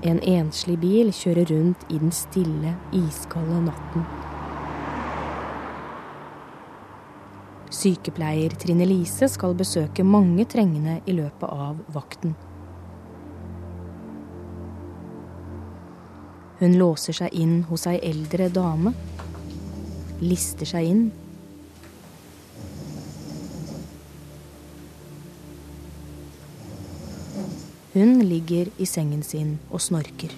En enslig bil kjører rundt i den stille, iskalde natten. Sykepleier Trine Lise skal besøke mange trengende i løpet av vakten. Hun låser seg inn hos ei eldre dame. Lister seg inn. Hun ligger i sengen sin og snorker.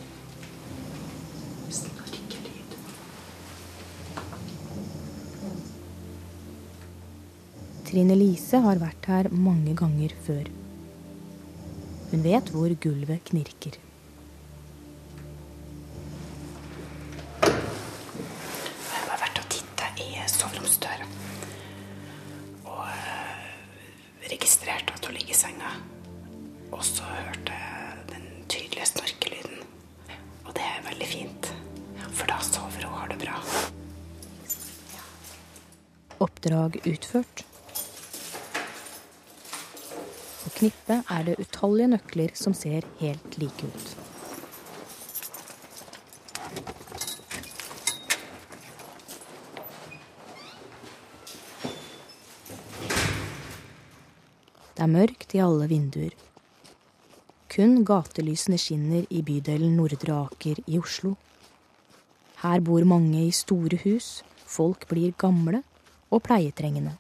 Trine Lise har vært her mange ganger før. Hun vet hvor gulvet knirker. Jeg har vært og titta i soveromsdøra. Og eh, registrert at hun ligger i senga. Og så Oppdrag utført. På knippet er det utallige nøkler som ser helt like ut. Det er mørkt i alle vinduer. Kun gatelysene skinner i bydelen Nordre Aker i Oslo. Her bor mange i store hus, folk blir gamle og pleietrengende.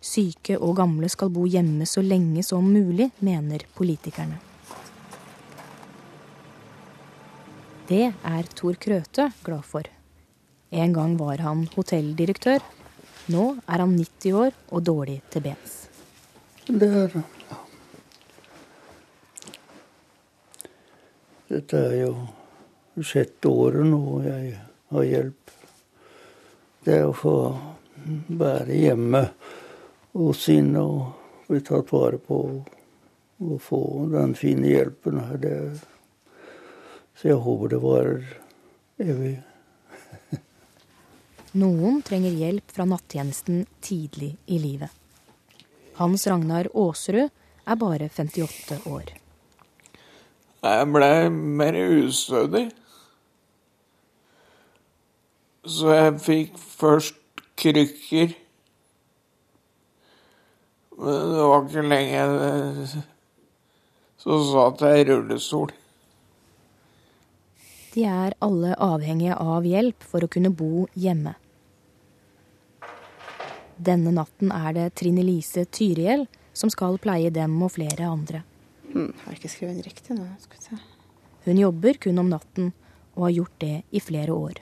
Syke og gamle skal bo hjemme så lenge som mulig, mener politikerne. Det er Tor Krøte glad for. En gang var han hotelldirektør. Nå er han 90 år og dårlig til bens. Det er. Dette er jo sjette året nå jeg har hjelp. Det er å få være hjemme hos sine og bli tatt vare på og få den fine hjelpen her, det Så jeg håper det varer evig. Noen trenger hjelp fra nattjenesten tidlig i livet. Hans Ragnar Aasrud er bare 58 år. Jeg ble mer ustødig. Så jeg fikk først krykker. Men det var ikke lenge så satt jeg i rullestol. De er alle avhengige av hjelp for å kunne bo hjemme. Denne natten er det Trine Lise Tyrihjell som skal pleie dem og flere andre. Hmm, har ikke skrevet riktig nå? Skal vi se. Hun jobber kun om natten og har gjort det i flere år.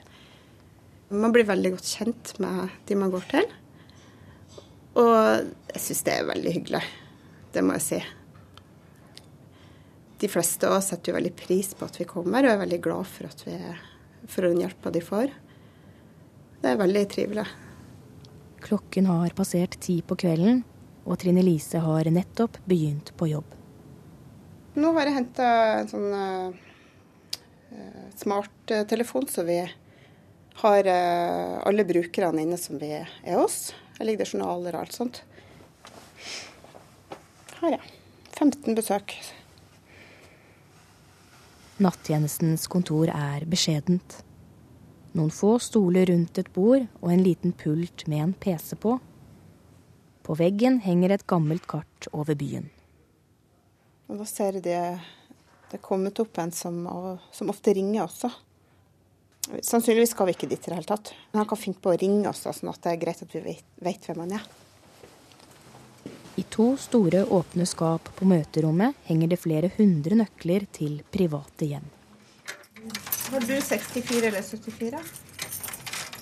Man blir veldig godt kjent med de man går til. Og jeg syns det er veldig hyggelig. Det må jeg si. De fleste av oss setter jo veldig pris på at vi kommer, og er veldig glad for, at vi, for den hjelpa de får. Det er veldig trivelig. Klokken har passert ti på kvelden, og Trine Lise har nettopp begynt på jobb. Nå har jeg henta en sånn uh, smarttelefon, så vi har uh, alle brukerne inne som vi er hos. Her ligger det journaler og alt sånt. Her, ja. 15 besøk. Nattjenestens kontor er beskjedent. Noen få stoler rundt et bord og en liten pult med en PC på. På veggen henger et gammelt kart over byen. Og da ser de det det er kommet opp en som, som ofte ringer også. Sannsynligvis skal vi ikke dit i det hele tatt. Men han kan finne på å ringe oss, sånn at det er greit at vi vet, vet hvem han er. I to store åpne skap på møterommet henger det flere hundre nøkler til private hjem. Har du 64 eller 74?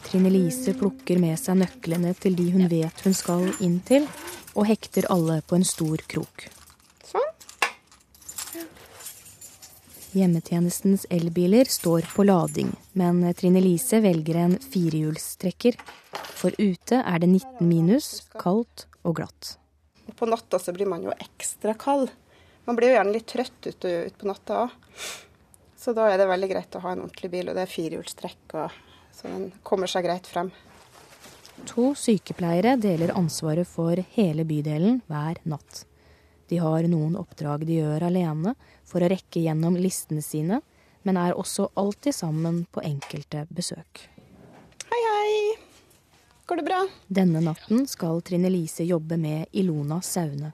Trine Lise plukker med seg nøklene til de hun vet hun skal inn til, og hekter alle på en stor krok. Sånn. Hjemmetjenestens elbiler står på lading, men Trine Lise velger en firehjulstrekker. For ute er det 19 minus, kaldt og glatt. På natta så blir man jo ekstra kald. Man blir jo gjerne litt trøtt ute ut på natta òg. Så da er det veldig greit å ha en ordentlig bil, og det er firehjulstrekk, så den kommer seg greit frem. To sykepleiere deler ansvaret for hele bydelen hver natt. De har noen oppdrag de gjør alene for å rekke gjennom listene sine, men er også alltid sammen på enkelte besøk. Hei, hei. Går det bra? Denne natten skal Trine Lise jobbe med Ilona Saune.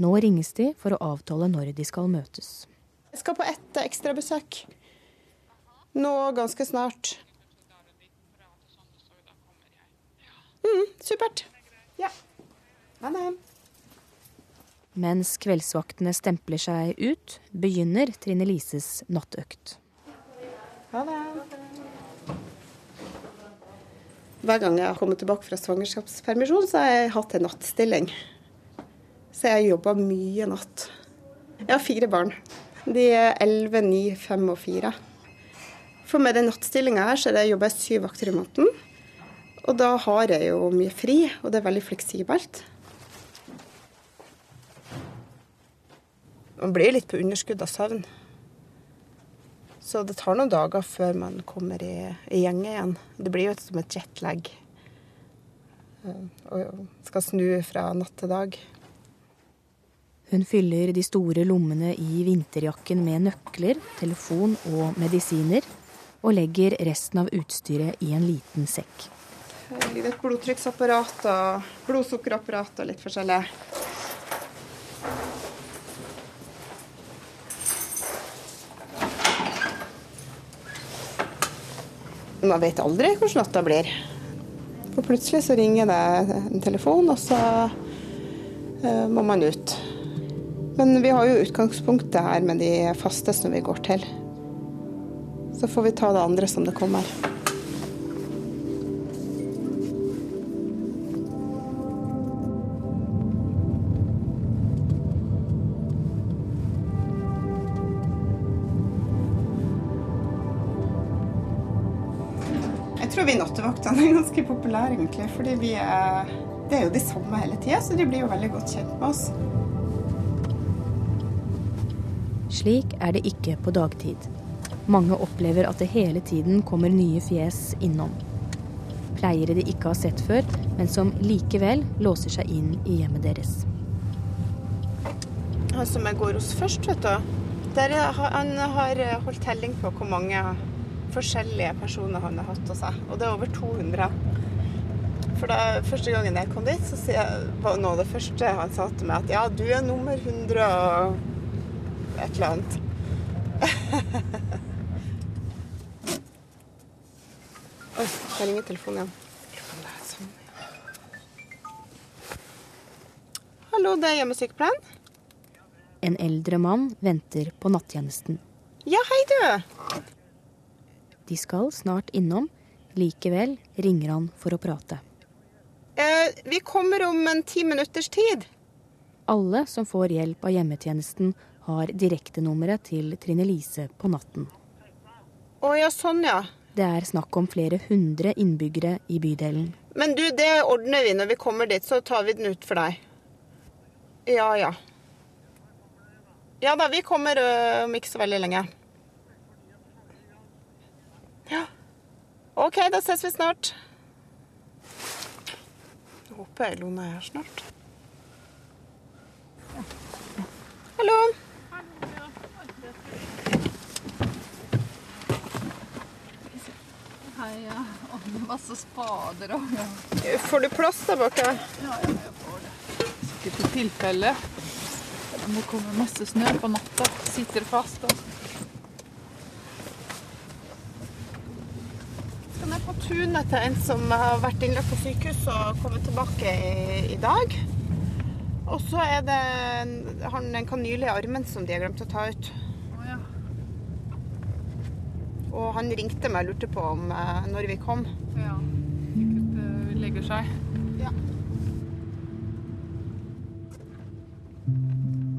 Nå ringes de for å avtale når de skal møtes. Jeg skal på ett ekstrabesøk. Nå ganske snart. Mm, supert. Ja. Ha det. Mens kveldsvaktene stempler seg ut, begynner Trine Lises nattøkt. Ha det. Hver gang jeg har kommet tilbake fra svangerskapspermisjon, så har jeg hatt en nattstilling. Så jeg har jobba mye natt. Jeg har fire barn. De er 11, 9, 5 og 4. For med den nattstillinga her, så er jobber jeg syv vakter i måneden. Og da har jeg jo mye fri, og det er veldig fleksibelt. Man blir litt på underskudd av søvn. Så det tar noen dager før man kommer i, i gjeng igjen. Det blir jo som et jetlag. Eh, Og skal snu fra natt til dag. Hun fyller de store lommene i vinterjakken med nøkler, telefon og medisiner, og legger resten av utstyret i en liten sekk. Det ligger et blodtrykksapparat og blodsukkerapparat og litt forskjellig. Man vet aldri hvordan natta blir. For plutselig så ringer det en telefon, og så eh, må man ut. Men vi har jo utgangspunktet her med de faste som vi går til. Så får vi ta det andre som det kommer. Nattevaktene er ganske populære, egentlig. Fordi vi er, det er jo de samme hele tida, så de blir jo veldig godt kjent med oss. Slik er det ikke på dagtid. Mange opplever at det hele tiden kommer nye fjes innom. Pleiere de ikke har sett før, men som likevel låser seg inn i hjemmet deres. Han som jeg går hos først, vet du. Der han har holdt telling på hvor mange forskjellige personer han har hatt hos seg. Og det er over 200. For da, Første gangen jeg kom dit, så jeg, var noe av det første han sa til meg, at ja, du er nummer 100 og et eller annet. Oi, der ringer telefonen igjen. Sånn, Hallo, det er hjemmesykepleien. En eldre mann venter på nattjenesten. Ja, hei du. De skal snart innom. Likevel ringer han for å prate. Eh, vi kommer om en ti minutters tid. Alle som får hjelp av hjemmetjenesten, har direktenummeret til Trine Lise på natten. Å ja, sånn ja. Det er snakk om flere hundre innbyggere i bydelen. Men du, det ordner vi når vi kommer dit, så tar vi den ut for deg. Ja, ja. Ja da, vi kommer om ikke så veldig lenge. Ja. OK, da ses vi snart. Jeg håper Elon er her snart. Hallo. Hei, ja. Masse spader og ja. Får du plass der bak? ja, ja, jeg får det. Sikkert i tilfelle det må komme masse snø på natta. Sitter fast. Og... Skal ned på tunet til en som har vært innlagt på sykehus og kommet tilbake i, i dag. Og så er det en, han en kanyle i armen som de har glemt å ta ut. Oh, ja. Og han ringte meg og lurte på om eh, når vi kom. ja. Sikkert uh, legger seg. Ja.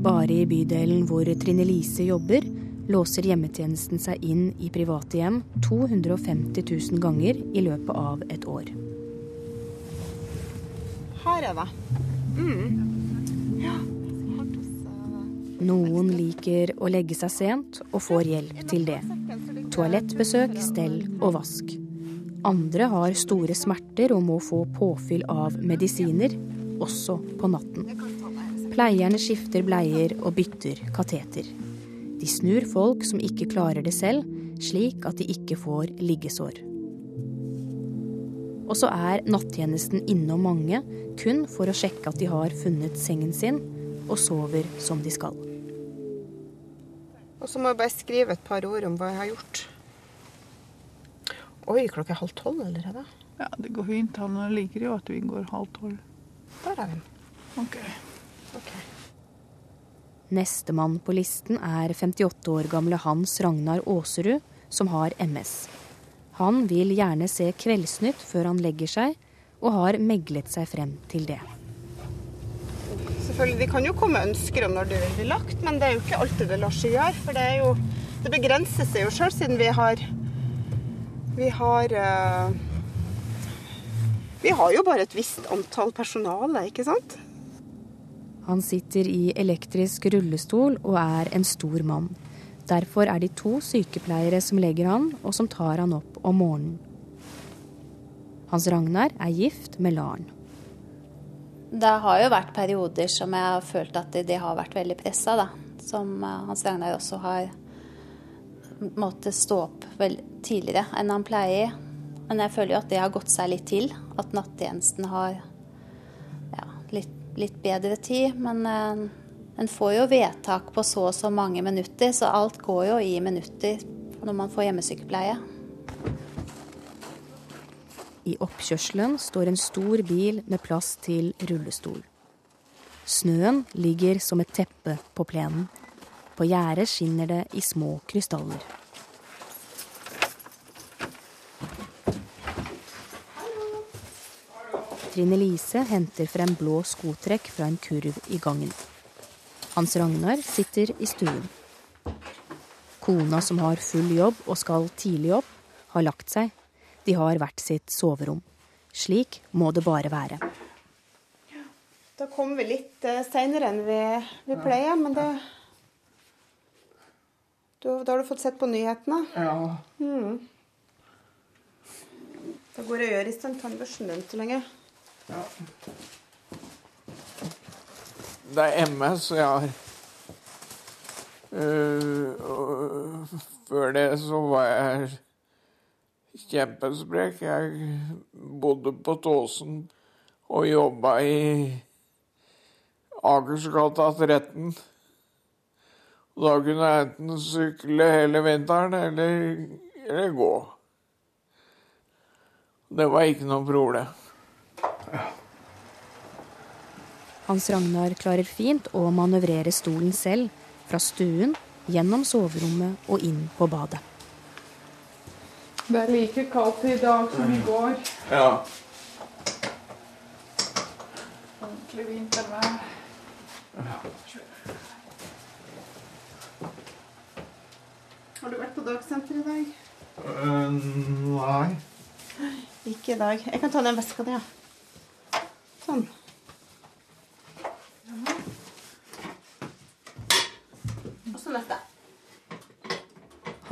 Bare i bydelen hvor Trine Lise jobber, låser hjemmetjenesten seg inn i private hjem 250 000 ganger i løpet av et år. Her er det. Mm. Ja. Noen liker å legge seg sent og får hjelp til det. Toalettbesøk, stell og vask. Andre har store smerter og må få påfyll av medisiner, også på natten. Pleierne skifter bleier og bytter kateter. De snur folk som ikke klarer det selv, slik at de ikke får liggesår. Og så er nattjenesten innom mange kun for å sjekke at de har funnet sengen sin og sover som de skal. Og så må jeg bare skrive et par ord om hva jeg har gjort. Oi, klokka er halv tolv allerede. Ja, det går fint. Han liker jo at vi går halv tolv. Der er vi. Ok. Ok. Nestemann på listen er 58 år gamle Hans Ragnar Aaserud, som har MS. Han vil gjerne se Kveldsnytt før han legger seg, og har meglet seg frem til det. Selvfølgelig, De kan jo komme ønsker om når det vil bli lagt, men det er jo ikke alltid det lar seg gjøre. For det, er jo, det begrenser seg jo sjøl, siden vi har Vi har uh, Vi har jo bare et visst antall personale, ikke sant? Han sitter i elektrisk rullestol og er en stor mann. Derfor er de to sykepleiere som legger han, og som tar han opp om morgenen. Hans Ragnar er gift med Laren. Det har jo vært perioder som jeg har følt at de har vært veldig pressa, da. Som eh, Hans Ragnar også har måttet stå opp tidligere enn han pleier. Men jeg føler jo at det har gått seg litt til. At nattjenesten har ja, litt, litt bedre tid. Men eh, en får jo vedtak på så og så mange minutter, så alt går jo i minutter når man får hjemmesykepleie. I oppkjørselen står en stor bil med plass til rullestol. Snøen ligger som et teppe på plenen. På gjerdet skinner det i små krystaller. Trine Lise henter frem blå skotrekk fra en kurv i gangen. Hans Ragnar sitter i stuen. Kona som har full jobb og skal tidlig opp, har lagt seg. De har hvert sitt soverom. Slik må det bare være. Da kom vi litt uh, seinere enn vi, vi pleier, men det du, Da har du fått sett på nyhetene? Ja. Mm. Da går jeg og gjør i stand tannbørsten din så lenge. Ja. Det er MS jeg har. Uh, før det så var jeg kjempesprek. Jeg bodde på Tåsen og jobba i Akersgata 13. Og da kunne jeg enten sykle hele vinteren eller, eller gå. Det var ikke noe problem. Hans Ragnar klarer fint å manøvrere stolen selv, fra stuen, gjennom soverommet og inn på badet. Det er like kaldt i dag som i går. Ja. Ordentlig vintervær. Har du vært på dagsenter i dag? nei. Ikke i dag. Jeg kan ta den veska di, ja. Sånn. Og så neste.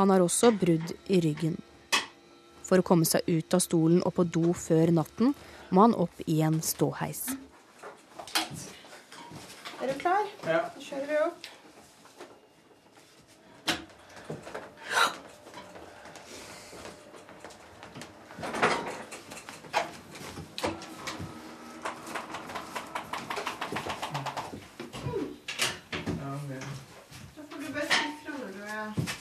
Han har også brudd i ryggen. For å komme seg ut av stolen og på do før natten, må han opp i en ståheis. Er du klar? Ja. Da kjører vi opp. Da får du bare si fra når du er klar.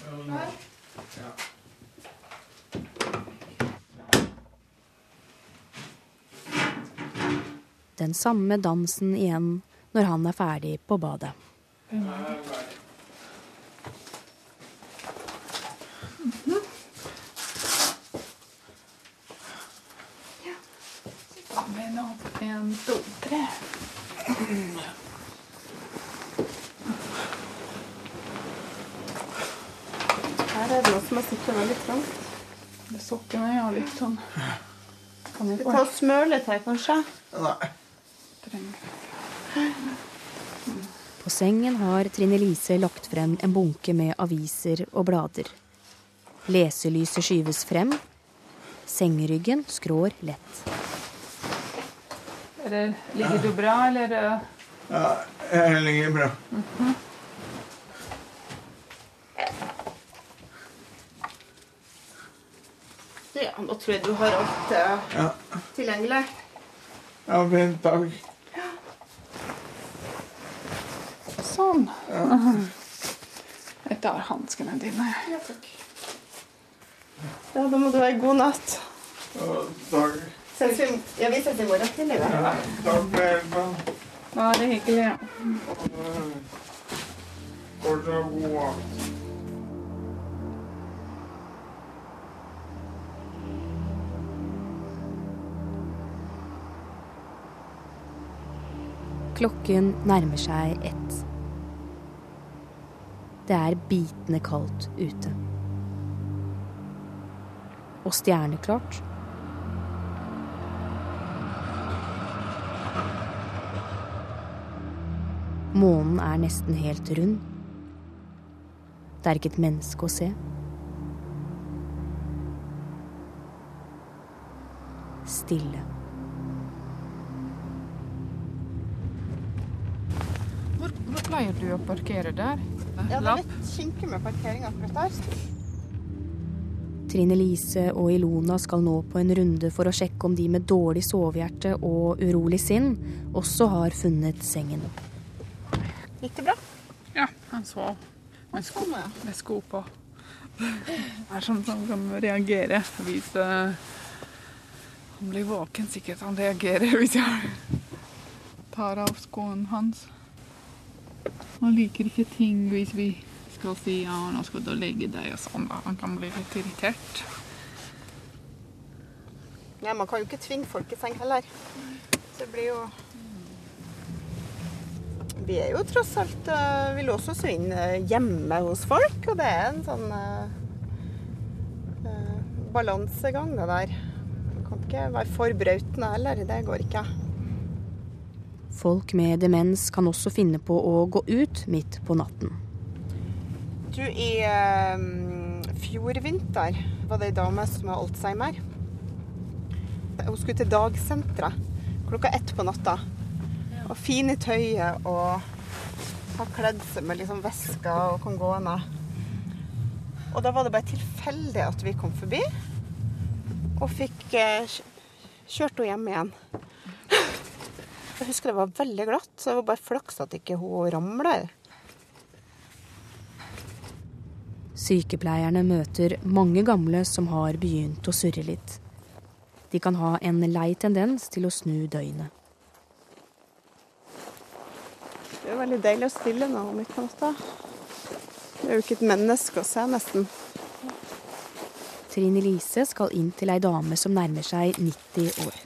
Den samme dansen igjen når han er ferdig på badet. Men opp en, to, tre. Her er det noe som har sittet veldig trangt. Det Sokkene er litt sånn Kan vi ta og smøre kanskje? Nei. På sengen har Trine Lise lagt frem en bunke med aviser og blader. Leselyset skyves frem. Sengeryggen skrår lett. Eller, ligger du bra, eller? Ja, jeg ligger bra. Mm -hmm. Ja, nå tror jeg du har alt uh, ja. tilgjengelig. Ja, fint. Takk. Sånn. Jeg tar hanskene dine. Ja, takk. Ja, da må du ha en god natt. Ja, takk. Ses vi, ja, vi ses i morgen tidlig. da. Ja, hjelpen. Bare hyggelig. Fortsatt god vakt. Klokken nærmer seg ett. Det er bitende kaldt ute. Og stjerneklart. Månen er nesten helt rund. Det er ikke et menneske å se. Stille. Hvor, hvor pleier du å parkere der? Ja, det er litt kinkig med parkering akkurat der. Trine Lise og Ilona skal nå på en runde for å sjekke om de med dårlig sovehjerte og urolig sinn også har funnet sengen. Gikk det bra? Ja, han sov med sko, Sånn, med sko på. Det er sånn som kan reagere hvis eh, han blir våken. Sikkert han reagerer hvis jeg tar av skoen hans. Han liker ikke ting hvis vi skal si ja, nå skal du legge deg og sånn. da. Han kan bli litt irritert. Ja, man kan jo ikke tvinge folk i seng heller. Det blir jo Vi er jo tross alt eh, Vi låser oss jo inn eh, hjemme hos folk, og det er en sånn eh, balansegang, det der. Man kan ikke være for brautende heller. Det går ikke. Folk med demens kan også finne på å gå ut midt på natten. Du, i eh, fjor vinter var det ei dame som har Alzheimer. Hun skulle til dagsenteret klokka ett på natta. Og fin i tøyet og har kledd seg med liksom vesker og kan gå ned. Og da var det bare tilfeldig at vi kom forbi og fikk eh, kjørt henne hjem igjen. Jeg husker det var veldig glatt, så det var bare flaks at ikke hun ramla. Sykepleierne møter mange gamle som har begynt å surre litt. De kan ha en lei tendens til å snu døgnet. Det er veldig deilig å stille nå midt på natta. Det er jo ikke et menneske å se, nesten. Trine Lise skal inn til ei dame som nærmer seg 90 år.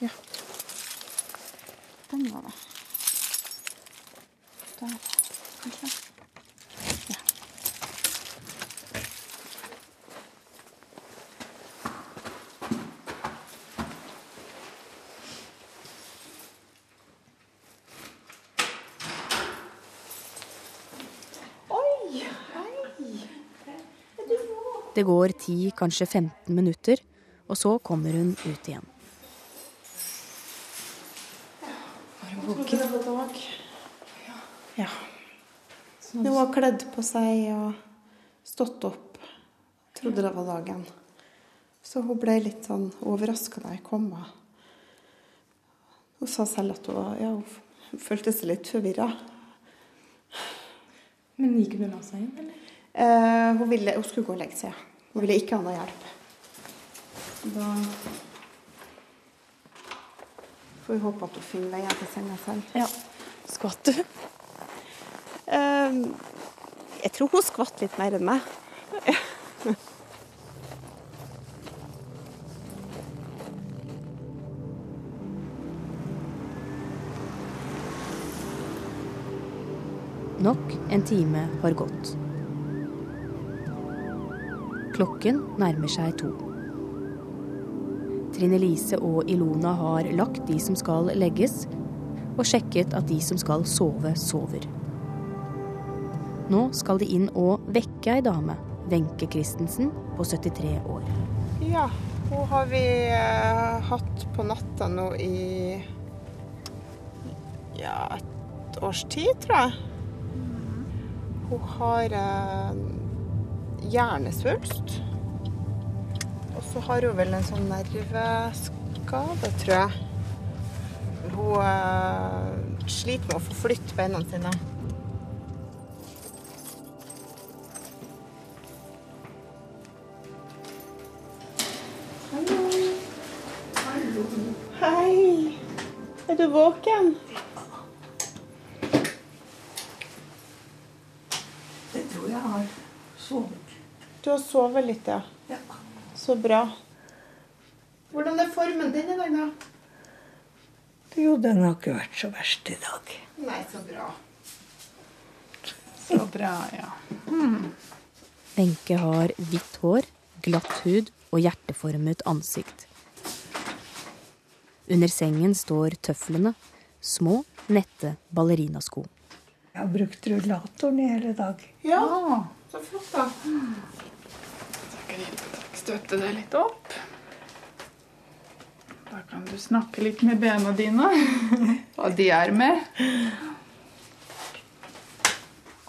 Ja. Den var det. Der, kanskje. Det går 10, kanskje 15 minutter, og så kommer hun ut igjen. Våken. Ja. Hun har kledd på seg og stått opp. Trodde det var dagen. Så hun ble litt sånn overraska da jeg kom. Hun sa selv at hun, ja, hun følte seg litt forvirra. Men gikk hun og la seg inn, eller? Eh, hun, ville, hun skulle gå og legge seg. Hun ville ikke ha noe hjelp. Da får vi håpe at hun finner veien til senga selv. Ja. Skvatt du? Eh, jeg tror hun skvatt litt mer enn meg. Nok en time har gått. Klokken nærmer seg to. Trine Lise og Ilona har lagt de som skal legges, og sjekket at de som skal sove, sover. Nå skal de inn og vekke ei dame, Wenche Christensen på 73 år. Ja, hun har vi eh, hatt på natta nå i ja, et års tid, tror jeg. Hun har eh, hjernesvulst. Så har hun vel en sånn nerveskade, tror jeg. Hun eh, sliter med å få flytte beina sine. Hei. Er du våken? Det tror jeg har sovet. Du har sovet litt, ja. Ja. Så bra. Hvordan er formen din i dag, da? Jo, den har ikke vært så verst i dag. Nei, så bra. Så bra, ja. Wenche har hvitt hår, glatt hud og hjerteformet ansikt. Under sengen står tøflene, små, nette ballerinasko. Jeg har brukt rullatoren i hele dag. Ja, så flott, da. Støtte deg litt opp. Da kan du snakke litt med bena dine. Og de er med.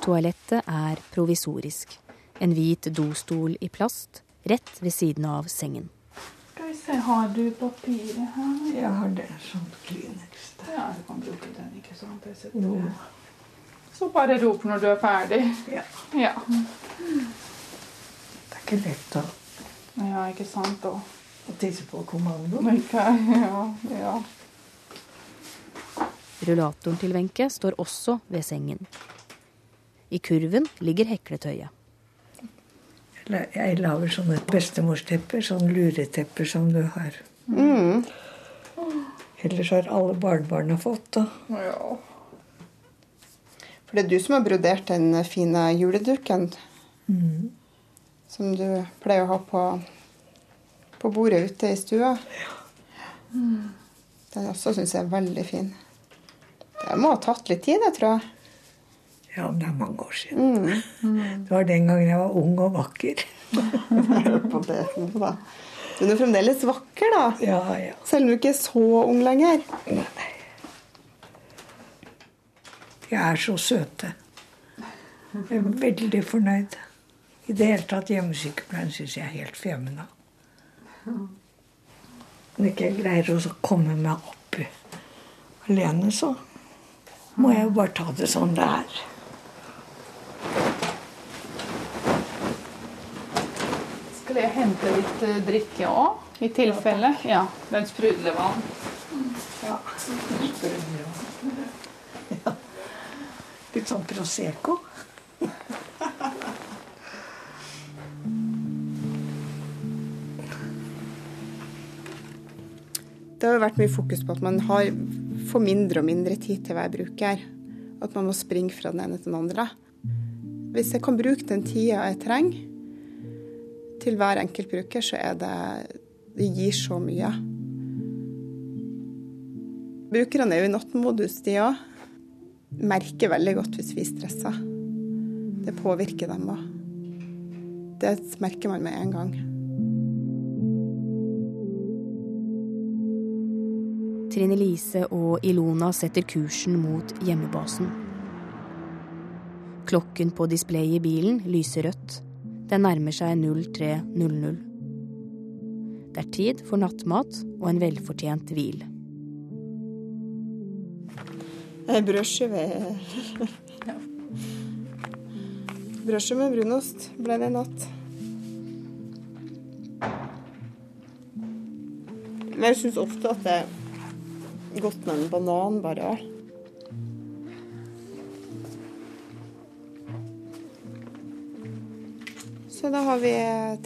Toalettet er provisorisk. En hvit dostol i plast, rett ved siden av sengen. Skal vi se, har du papiret her? Jeg har det som Kleenex. der. Ja, du kan bruke den, ikke sant? Jeg setter Så bare rop når du er ferdig. Ja. Ja. Ikke lett å, Ja, ikke sant? Og å tisse på kommando. Okay, Ja, ja. Rullatoren til Wenche står også ved sengen. I kurven ligger hekletøyet. Jeg lager sånne bestemorstepper, sånne luretepper som du har. Mm. Ellers har alle barnebarna fått. Da. ja. For det er du som har brodert den fine juleduken Mm. Som du pleier å ha på, på bordet ute i stua. Den også syns jeg er veldig fin. Det må ha tatt litt tid, det, tror jeg. Ja, men det er mange år siden. Det var den gangen jeg var ung og vakker. På det da. Du er fremdeles vakker, da. Ja, ja. Selv om du ikke er så ung lenger. Nei. Jeg er så søte. Jeg er veldig fornøyd. I det hele tatt hjemmesykepleien syns jeg er helt femina. Når ikke jeg greier å komme meg opp alene, så må jeg jo bare ta det sånn det er. Skal jeg hente litt eh, drikke òg? I tilfelle? Ja. Den sprudlevann. Ja. ja. Litt sånn Prosecco. Det har jo vært mye fokus på at man har, får mindre og mindre tid til hver bruker. At man må springe fra den ene til den andre. Hvis jeg kan bruke den tida jeg trenger til hver enkelt bruker, så er det Det gir så mye. Brukerne er jo i nattmodus, de òg. Merker veldig godt hvis vi stresser. Det påvirker dem òg. Det merker man med en gang. Trine Lise og Ilona setter kursen mot hjemmebasen. Klokken på displayet i bilen lyser rødt. Den nærmer seg 03.00. Det er tid for nattmat og en velfortjent hvil. Eh, Brødskive Brødskive med brunost ble det i natt. Men jeg syns ofte at det er godt med en banan bare. Så da har vi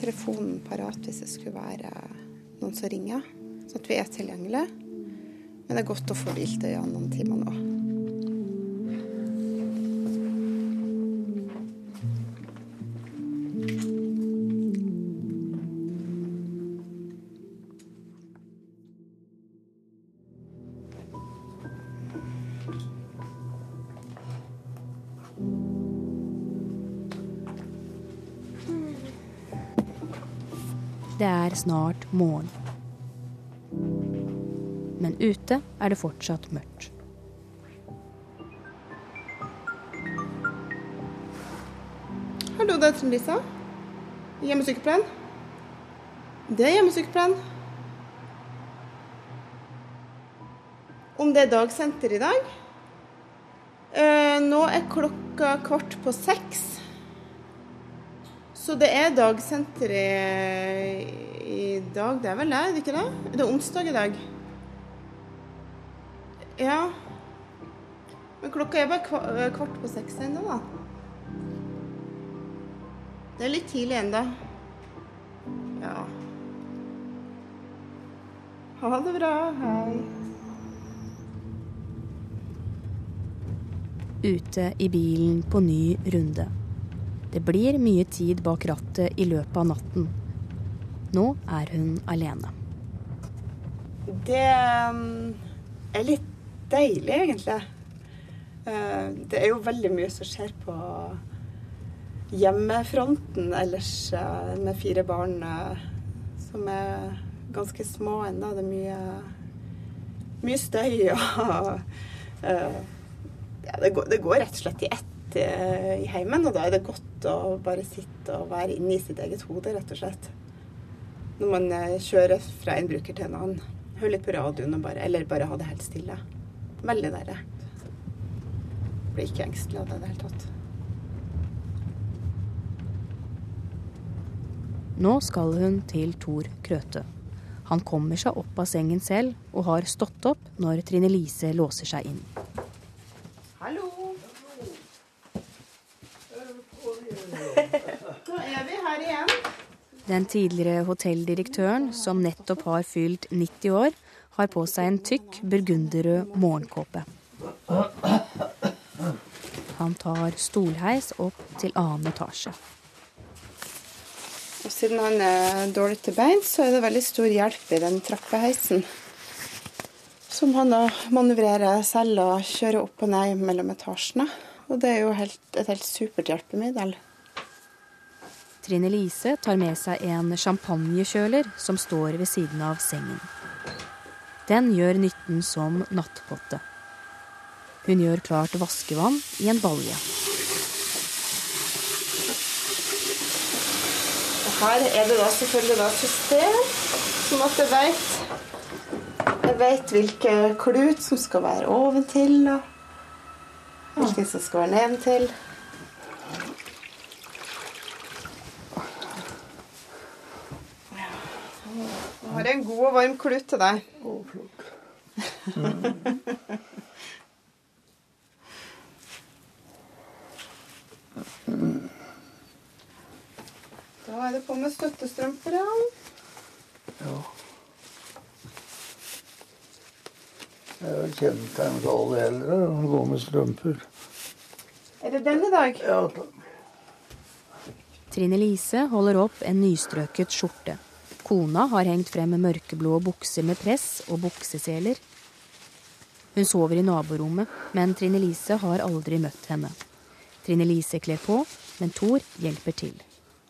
telefonen parat hvis det skulle være noen som ringer. Så at vi er tilgjengelige. Men det er godt å få hvilt øynene noen timer nå. Er snart morgen. Men ute er det fortsatt mørkt. Hallo, det er Trine Lisa. Hjemmesykepleien. Det er hjemmesykepleien. Om det er dagsenter i dag? Eh, nå er klokka kvart på seks. Så det er dagsenter i, i dag, det er vel det? Ikke det? Det er onsdag i dag. Ja. Men klokka er bare eh, kvart på seks ennå, da. Det er litt tidlig ennå. Ja. Ha det bra. Hei. Ute i bilen på ny runde. Det blir mye tid bak rattet i løpet av natten. Nå er hun alene. Det um, er litt deilig, egentlig. Eh, Det er jo veldig mye som skjer på hjemmefronten ellers eh, med fire barn eh, som er ganske små ennå. Det er mye, mye støy og ja, det, går, det går rett og slett i ett i heimen, og da er det godt å bare sitte og være inne i sitt eget hode, rett og slett. Når man eh, kjører fra en bruker til en annen. Hør litt på radioen bare, eller bare ha det helt stille. Veldig nære. Blir ikke engstelig av det i det hele tatt. Nå skal hun til Tor Krøte. Han kommer seg opp av sengen selv og har stått opp når Trine Lise låser seg inn. Hallo! Nå er vi her igjen. Den tidligere hotelldirektøren, som nettopp har fylt 90 år, har på seg en tykk burgunderrød morgenkåpe. Han tar stolheis opp til annen etasje. Og siden han er dårlig til beins, så er det veldig stor hjelp i den trappeheisen. Som han manøvrerer selv og kjører opp og ned mellom etasjene. Og det er jo helt, et helt supert hjelpemiddel. Trine Lise tar med seg en champagnekjøler som står ved siden av sengen. Den gjør nytten som nattpotte. Hun gjør klart vaskevann i en balje. Her er det da selvfølgelig da system, sånn at jeg vet jeg veit hvilke klut som skal være oventil, og hvilke som skal være nedentil. Har jeg en god og varm klut til deg. Da er det på med støttestrømper, ja. Ja. Det er kjennetegn for alle eldre å gå med strømper. Er det den i dag? Ja takk. Trine Lise holder opp en nystrøket skjorte. Kona har hengt frem mørkeblå bukser med press og bukseseler. Hun sover i naborommet, men Trine Lise har aldri møtt henne. Trine Lise kler på, men Thor hjelper til.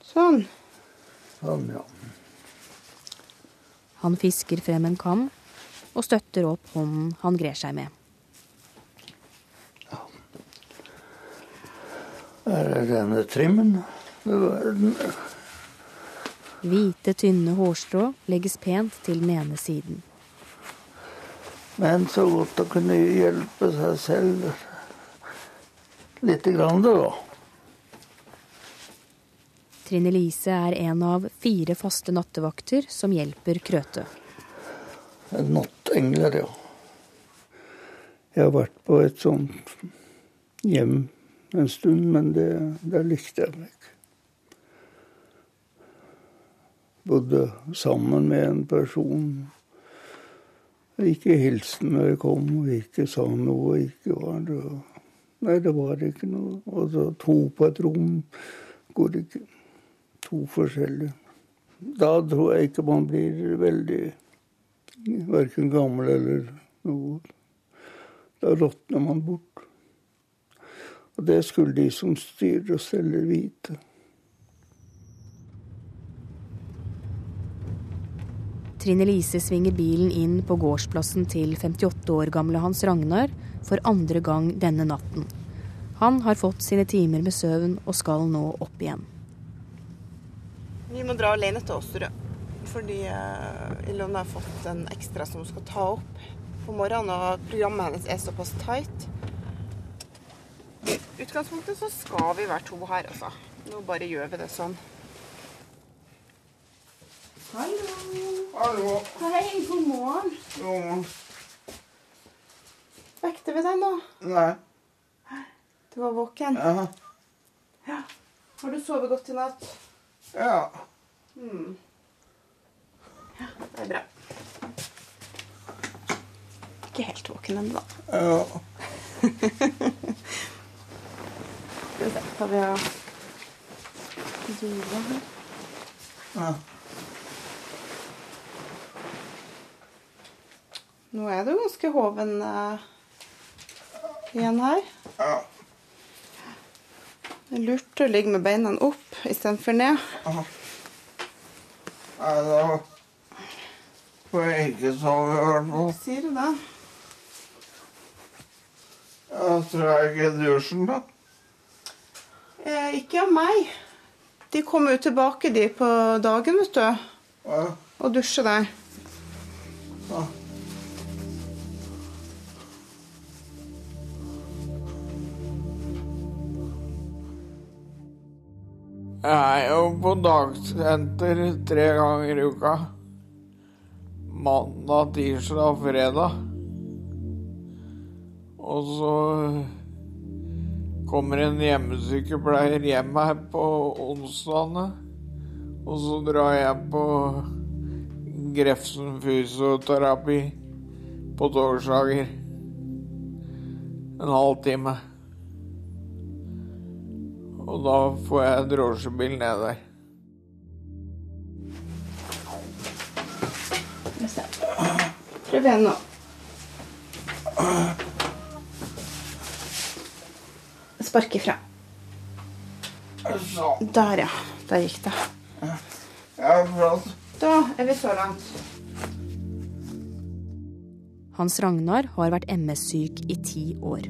Sånn. Sånn, ja. Han fisker frem en kam og støtter opp hånden han grer seg med. Her er denne trimmen. Det var den. Hvite, tynne hårstrå legges pent til den ene siden. Men så godt å kunne hjelpe seg selv lite grann, da. Trine Lise er en av fire faste nattevakter som hjelper Krøtø. Nattengler, ja. Jeg har vært på et sånt hjem en stund, men det, der likte jeg meg ikke. Bodde sammen med en person. Ikke hilste når jeg kom, og ikke sa noe. ikke var det. Nei, det var ikke noe. Og så to på et rom går ikke. To forskjellige. Da tror jeg ikke man blir veldig Verken gammel eller noe. Da råtner man bort. Og det skulle de som styrer og steller, vite. Trine Lise svinger bilen inn på gårdsplassen til 58 år gamle Hans Ragnar for andre gang denne natten. Han har fått sine timer med søvn og skal nå opp igjen. Vi må dra alene til Åsterø. fordi eh, Ilona har fått en ekstra som hun skal ta opp på morgenen, og programmet hennes er såpass tight. I utgangspunktet så skal vi være to her, altså. Nå bare gjør vi det sånn. Hallo. Hallo. Hei, god morgen. Jo, Vekte vi deg nå? nei. Du var våken? Ja. Ja. Har du sovet godt i natt? Ja. Mm. Ja, det er bra. Ikke helt våken ennå, da. Ja. Skal vi se, Tar vi av dyre her? Ja. Nå er du ganske hoven eh, igjen her. Ja. Det er lurt å ligge med beina opp istedenfor ned. Nei, da får jeg ikke sove, i hvert fall. Sier du da? Ja, tror jeg ikke dusjen, da. Eh, ikke av meg. De kommer jo tilbake de på dagen, vet du. Ja. Og dusjer der. Jeg er jo på dagsenter tre ganger i uka. Mandag, tirsdag og fredag. Og så kommer en hjemmesykepleier hjem her på onsdagene. Og så drar jeg på Grefsen fysioterapi på torsdager. En halvtime. Og da får jeg drosjebil ned der. Prøv igjen nå. Spark ifra. Der, ja. Der gikk det. Da er vi så langt. Hans Ragnar har vært MS-syk i ti år.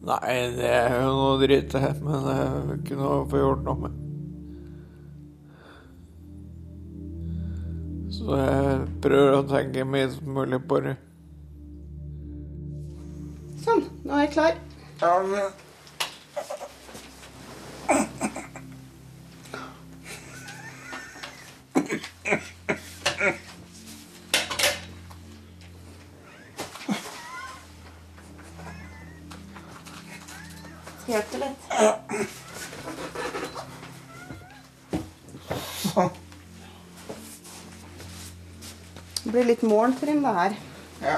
Nei, det er jo noe dritt, det. Men det er ikke noe å få gjort noe med. Så jeg prøver å tenke minst mulig på det. Sånn, nå er jeg klar. Ja, men... Det blir litt morgentrim, det her. Ja.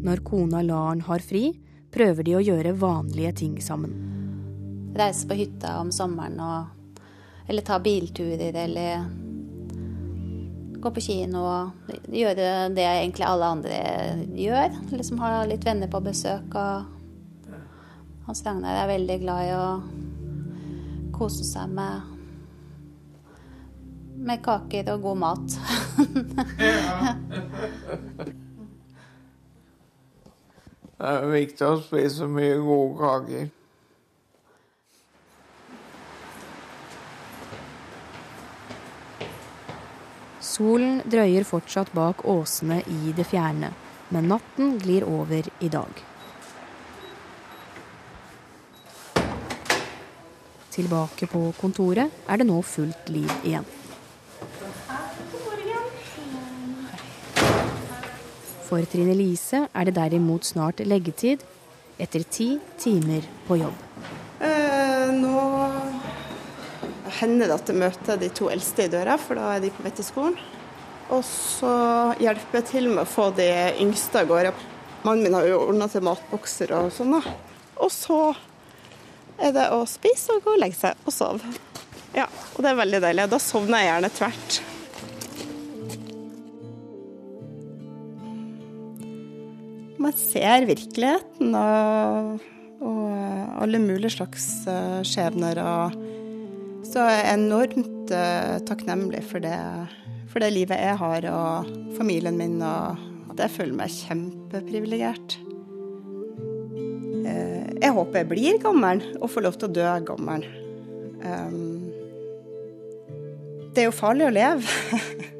Når kona Laren har fri, prøver de å gjøre vanlige ting sammen. Reise på hytta om sommeren og Eller ta bilturer eller gå på kino og gjøre det egentlig alle andre gjør. Liksom ha litt venner på besøk og Hans Ragnar er veldig glad i å kose seg med med kaker og god mat. Det er viktig å spise mye gode kaker. Solen drøyer fortsatt bak åsene i det fjerne, men natten glir over i dag. Tilbake på kontoret er det nå fullt liv igjen. For Trine Lise er det derimot snart leggetid, etter ti timer på jobb. Eh, nå hender det at jeg møter de to eldste i døra, for da er de på vei til skolen. Og så hjelper jeg til med å få de yngste av gårde. Mannen min har jo ordna til matbokser og sånn. Og så er det å spise og gå og legge seg og sove. Ja, og det er veldig deilig. Da sovner jeg gjerne tvert. Man ser virkeligheten og, og alle mulige slags eh, skjebner. Og så er jeg enormt eh, takknemlig for det, for det livet jeg har og familien min. Og jeg føler meg kjempeprivilegert. Jeg håper jeg blir gammel og får lov til å dø gammel. Um, det er jo farlig å leve.